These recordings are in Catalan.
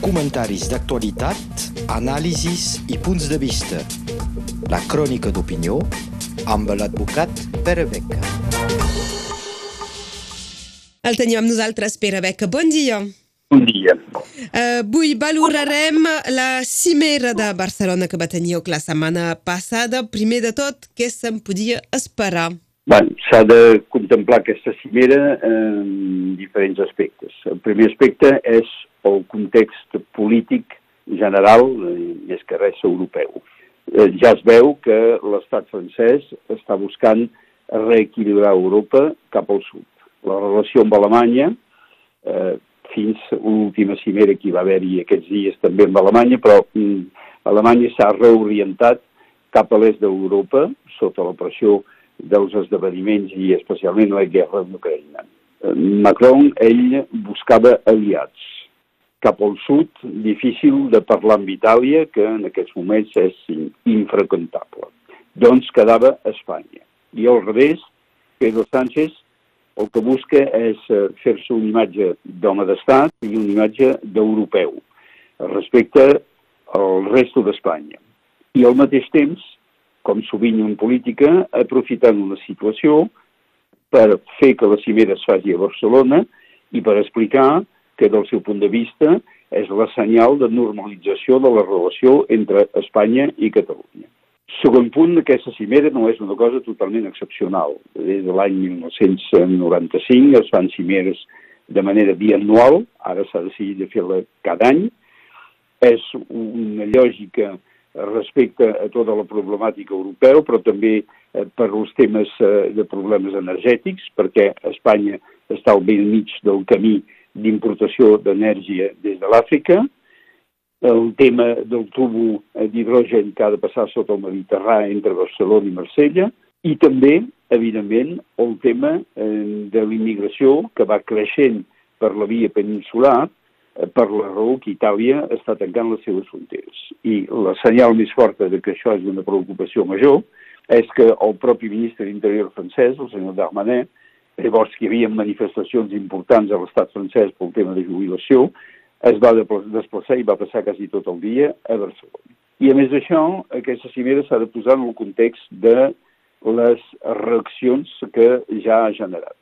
Comentaris d'actualitat, anàlisis i punts de vista. La crònica d'opinió amb l'advocat Pere Beca. El tenim amb nosaltres, Pere Beca. Bon dia. Bon dia. Uh, avui valorarem la cimera de Barcelona que va tenir la setmana passada. Primer de tot, què se'n podia esperar? S'ha de contemplar aquesta cimera en diferents aspectes. El primer aspecte és el context polític general, i més que res europeu. Eh, ja es veu que l'estat francès està buscant reequilibrar Europa cap al sud. La relació amb Alemanya, eh, fins l'última cimera que hi va haver-hi aquests dies també amb Alemanya, però mm, Alemanya s'ha reorientat cap a l'est d'Europa sota la pressió dels esdeveniments i especialment la guerra d'Ucraïna. Macron, ell buscava aliats. Cap al sud, difícil de parlar amb Itàlia, que en aquests moments és infrequentable. Doncs quedava Espanya. I al revés, Pedro Sánchez el que busca és eh, fer-se una imatge d'home d'estat i una imatge d'europeu respecte al resto d'Espanya. I al mateix temps, com sovint en política, aprofitant una situació per fer que la cimera es faci a Barcelona i per explicar que del seu punt de vista és la senyal de normalització de la relació entre Espanya i Catalunya. Segon punt, aquesta cimera no és una cosa totalment excepcional. Des de l'any 1995 es fan cimeres de manera bianual, ara s'ha decidit de fer-la cada any. És una lògica respecte a tota la problemàtica europea, però també eh, per els temes eh, de problemes energètics, perquè Espanya està al vell mig del camí d'importació d'energia des de l'Àfrica, el tema del tubo d'hidrogen que ha de passar sota el Mediterrani entre Barcelona i Marsella, i també, evidentment, el tema eh, de l'immigració que va creixent per la via peninsular eh, per la raó que Itàlia està tancant les seves fronteres. I la senyal més forta de que això és una preocupació major és que el propi ministre d'Interior francès, el senyor Darmanin, llavors que hi havia manifestacions importants a l'estat francès pel tema de jubilació, es va desplaçar i va passar quasi tot el dia a Barcelona. I a més d'això, aquesta cimera s'ha de posar en el context de les reaccions que ja ha generat.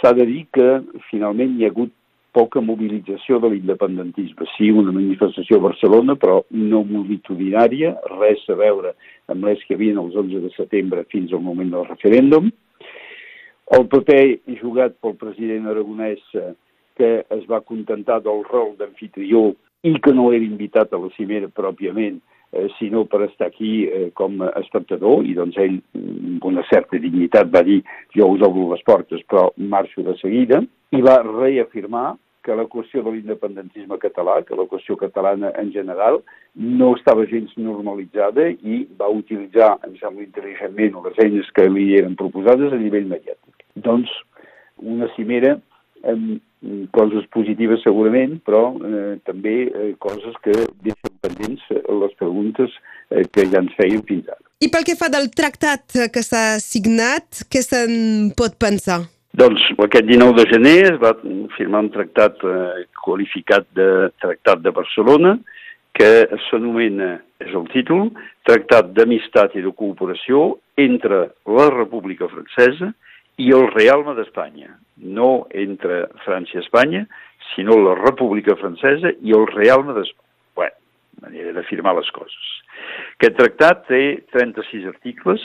S'ha de dir que finalment hi ha hagut poca mobilització de l'independentisme. Sí, una manifestació a Barcelona, però no multitudinària, res a veure amb les que hi havia els 11 de setembre fins al moment del referèndum. El paper jugat pel president aragonès que es va contentar del rol d'anfitrió i que no era invitat a la cimera pròpiament, eh, sinó per estar aquí eh, com a espectador, i doncs ell, amb una certa dignitat, va dir jo us obro les portes, però marxo de seguida, i va reafirmar que la qüestió de l'independentisme català, que la qüestió catalana en general, no estava gens normalitzada i va utilitzar, em sembla intel·ligentment, les eines que li eren proposades a nivell mediàtic. Doncs una cimera amb coses positives segurament, però eh, també eh, coses que deixen pendents eh, les preguntes eh, que ja ens feien fins ara. I pel que fa del tractat que s'ha signat, què se'n pot pensar? Doncs aquest 19 de gener es va firmar un tractat eh, qualificat de Tractat de Barcelona que s'anomena, és el títol, Tractat d'Amistat i de Cooperació entre la República Francesa i el Realme d'Espanya, no entre França i Espanya, sinó la República Francesa i el Realme d'Espanya. Bé, manera d'afirmar les coses. Aquest tractat té 36 articles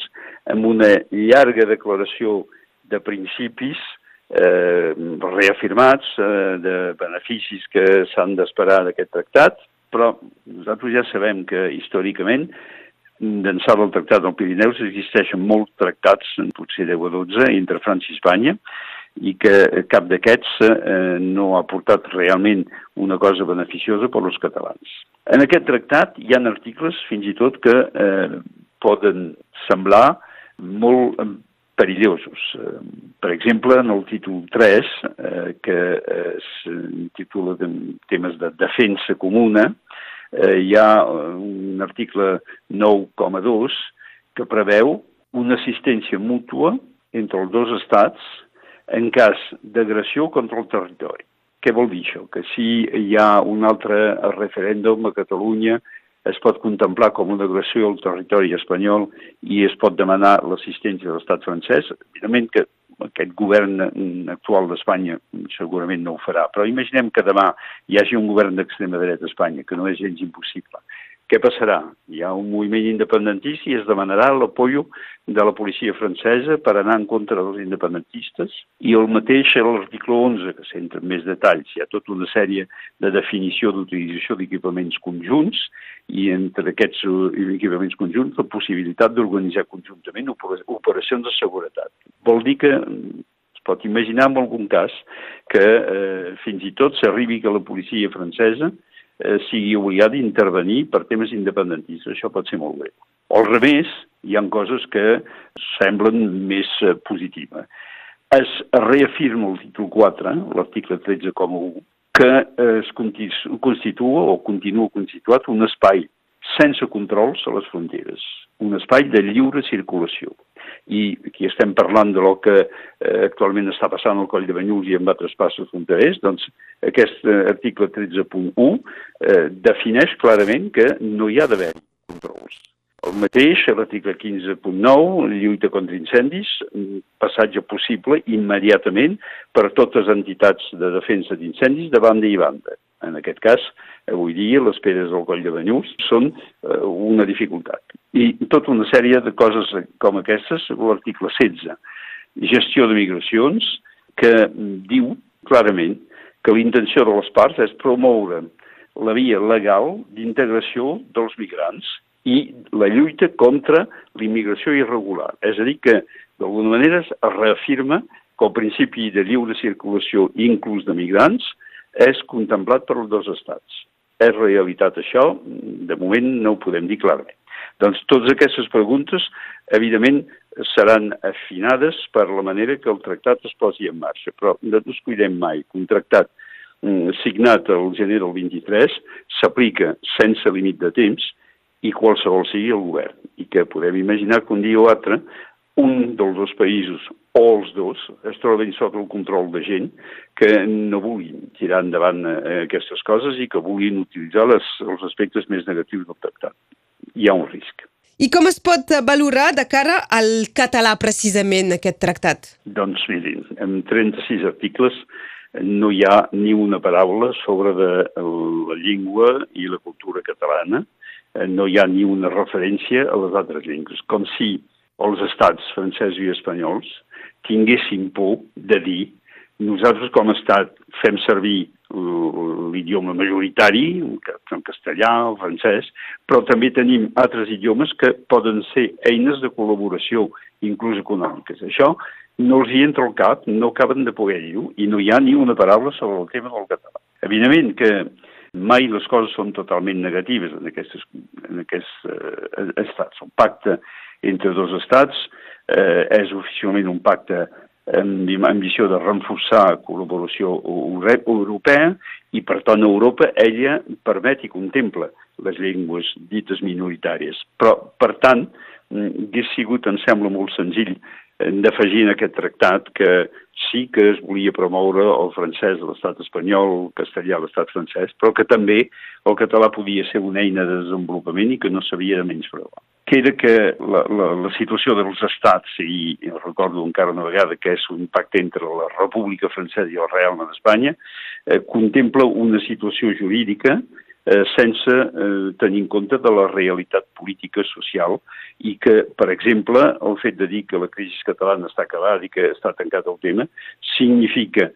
amb una llarga declaració de principis eh, reafirmats, eh, de beneficis que s'han d'esperar d'aquest tractat, però nosaltres ja sabem que històricament d'ençà del tractat del Pirineus existeixen molts tractats, potser 10 o 12, entre França i Espanya, i que cap d'aquests eh, no ha portat realment una cosa beneficiosa per als catalans. En aquest tractat hi ha articles, fins i tot, que eh, poden semblar molt perillosos. Eh, per exemple, en el títol 3, eh, que eh, s'intitula de temes de defensa comuna, eh, hi ha un article 9,2 que preveu una assistència mútua entre els dos estats en cas d'agressió contra el territori. Què vol dir això? Que si hi ha un altre referèndum a Catalunya es pot contemplar com una agressió al territori espanyol i es pot demanar l'assistència de l'estat francès. Evidentment que aquest govern actual d'Espanya segurament no ho farà, però imaginem que demà hi hagi un govern d'extrema dreta a Espanya, que no és gens impossible. Què passarà? Hi ha un moviment independentista i es demanarà l'apoyo de la policia francesa per anar en contra dels independentistes i el mateix a l'article 11, que s'entra en més detalls. Hi ha tota una sèrie de definició d'utilització d'equipaments conjunts i entre aquests equipaments conjunts la possibilitat d'organitzar conjuntament operacions de seguretat. Vol dir que es pot imaginar en algun cas que eh, fins i tot s'arribi que la policia francesa eh, sigui obligat d'intervenir per temes independentistes. Això pot ser molt greu. Al revés, hi han coses que semblen més eh, positives. Es reafirma el títol 4, l'article 13,1, que es constitua o continua constituat un espai sense controls a les fronteres, un espai de lliure circulació. I aquí estem parlant de lo que eh, actualment està passant al Coll de Banyuls i en altres passos fronterers, doncs aquest eh, article 13.1 eh, defineix clarament que no hi ha d'haver controls. El mateix, l'article 15.9, lluita contra incendis, passatge possible immediatament per totes les entitats de defensa d'incendis de banda i banda. En aquest cas, avui dia, les pedres del coll de Banyús són eh, una dificultat. I tota una sèrie de coses com aquestes, l'article 16, gestió de migracions, que diu clarament que la intenció de les parts és promoure la via legal d'integració dels migrants i la lluita contra l'immigració irregular. És a dir, que d'alguna manera es reafirma que el principi de lliure circulació inclús de migrants és contemplat per dos estats. És realitat això? De moment no ho podem dir clarament. Doncs totes aquestes preguntes, evidentment, seran afinades per la manera que el tractat es posi en marxa, però no ens cuidem mai un tractat mm, signat el gener del 23 s'aplica sense límit de temps i qualsevol sigui el govern. I que podem imaginar que un dia o altre un dels dos països o els dos es troben sota el control de gent que no vulguin tirar endavant eh, aquestes coses i que vulguin utilitzar les, els aspectes més negatius del tractat. Hi ha un risc. I com es pot valorar de cara al català precisament aquest tractat? Doncs mirin, en 36 articles no hi ha ni una paraula sobre de la llengua i la cultura catalana, Eh, no hi ha ni una referència a les altres llengües, com si els estats francesos i espanyols tinguessin por de dir nosaltres com a estat fem servir l'idioma majoritari, en castellà, el francès, però també tenim altres idiomes que poden ser eines de col·laboració, inclús econòmiques. Això no els hi entra al cap, no acaben de poder dir-ho, i no hi ha ni una paraula sobre el tema del català. Evidentment que mai les coses són totalment negatives en, aquestes, en aquests eh, estats. El pacte entre dos estats eh, és oficialment un pacte amb ambició de reforçar col·laboració europea i, per tant, Europa, ella permet i contempla les llengües dites minoritàries. Però, per tant, mm, hauria sigut, em sembla, molt senzill d'afegir en aquest tractat que sí que es volia promoure el francès de l'estat espanyol, el castellà a l'estat francès, però que també el català podia ser una eina de desenvolupament i que no s'havia de menysprear. Queda que la, la, la situació dels estats, i, i recordo encara una vegada que és un pacte entre la República Francesa i el Real d'Espanya, eh, contempla una situació jurídica eh, sense eh, tenir en compte de la realitat política social i que, per exemple, el fet de dir que la crisi catalana està acabada i que està tancat el tema significa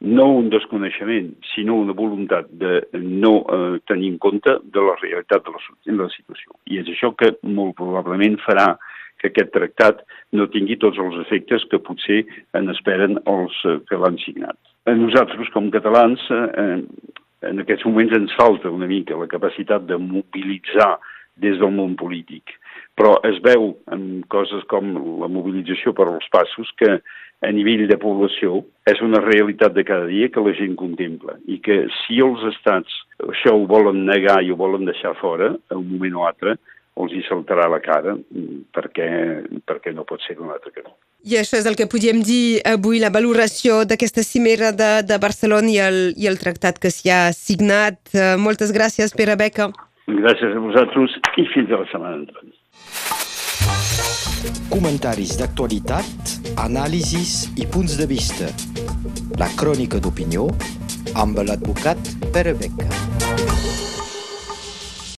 no un desconeixement, sinó una voluntat de no eh, tenir en compte de la realitat de la, de la situació. I és això que molt probablement farà que aquest tractat no tingui tots els efectes que potser en esperen els eh, que l'han signat. A nosaltres, com catalans, eh, en aquests moments ens falta una mica la capacitat de mobilitzar des del món polític. Però es veu en coses com la mobilització per als passos que a nivell de població és una realitat de cada dia que la gent contempla i que si els estats això ho volen negar i ho volen deixar fora, a un moment o altre, els hi saltarà la cara perquè, perquè no pot ser d'un altre camí. I això és el que podíem dir avui, la valoració d'aquesta cimera de, de Barcelona i el, i el tractat que s'hi ha signat. Uh, moltes gràcies, Pere Beca. Gràcies a vosaltres i fins a la setmana entrant. Comentaris d'actualitat, anàlisis i punts de vista. La crònica d'opinió amb l'advocat Pere Beca.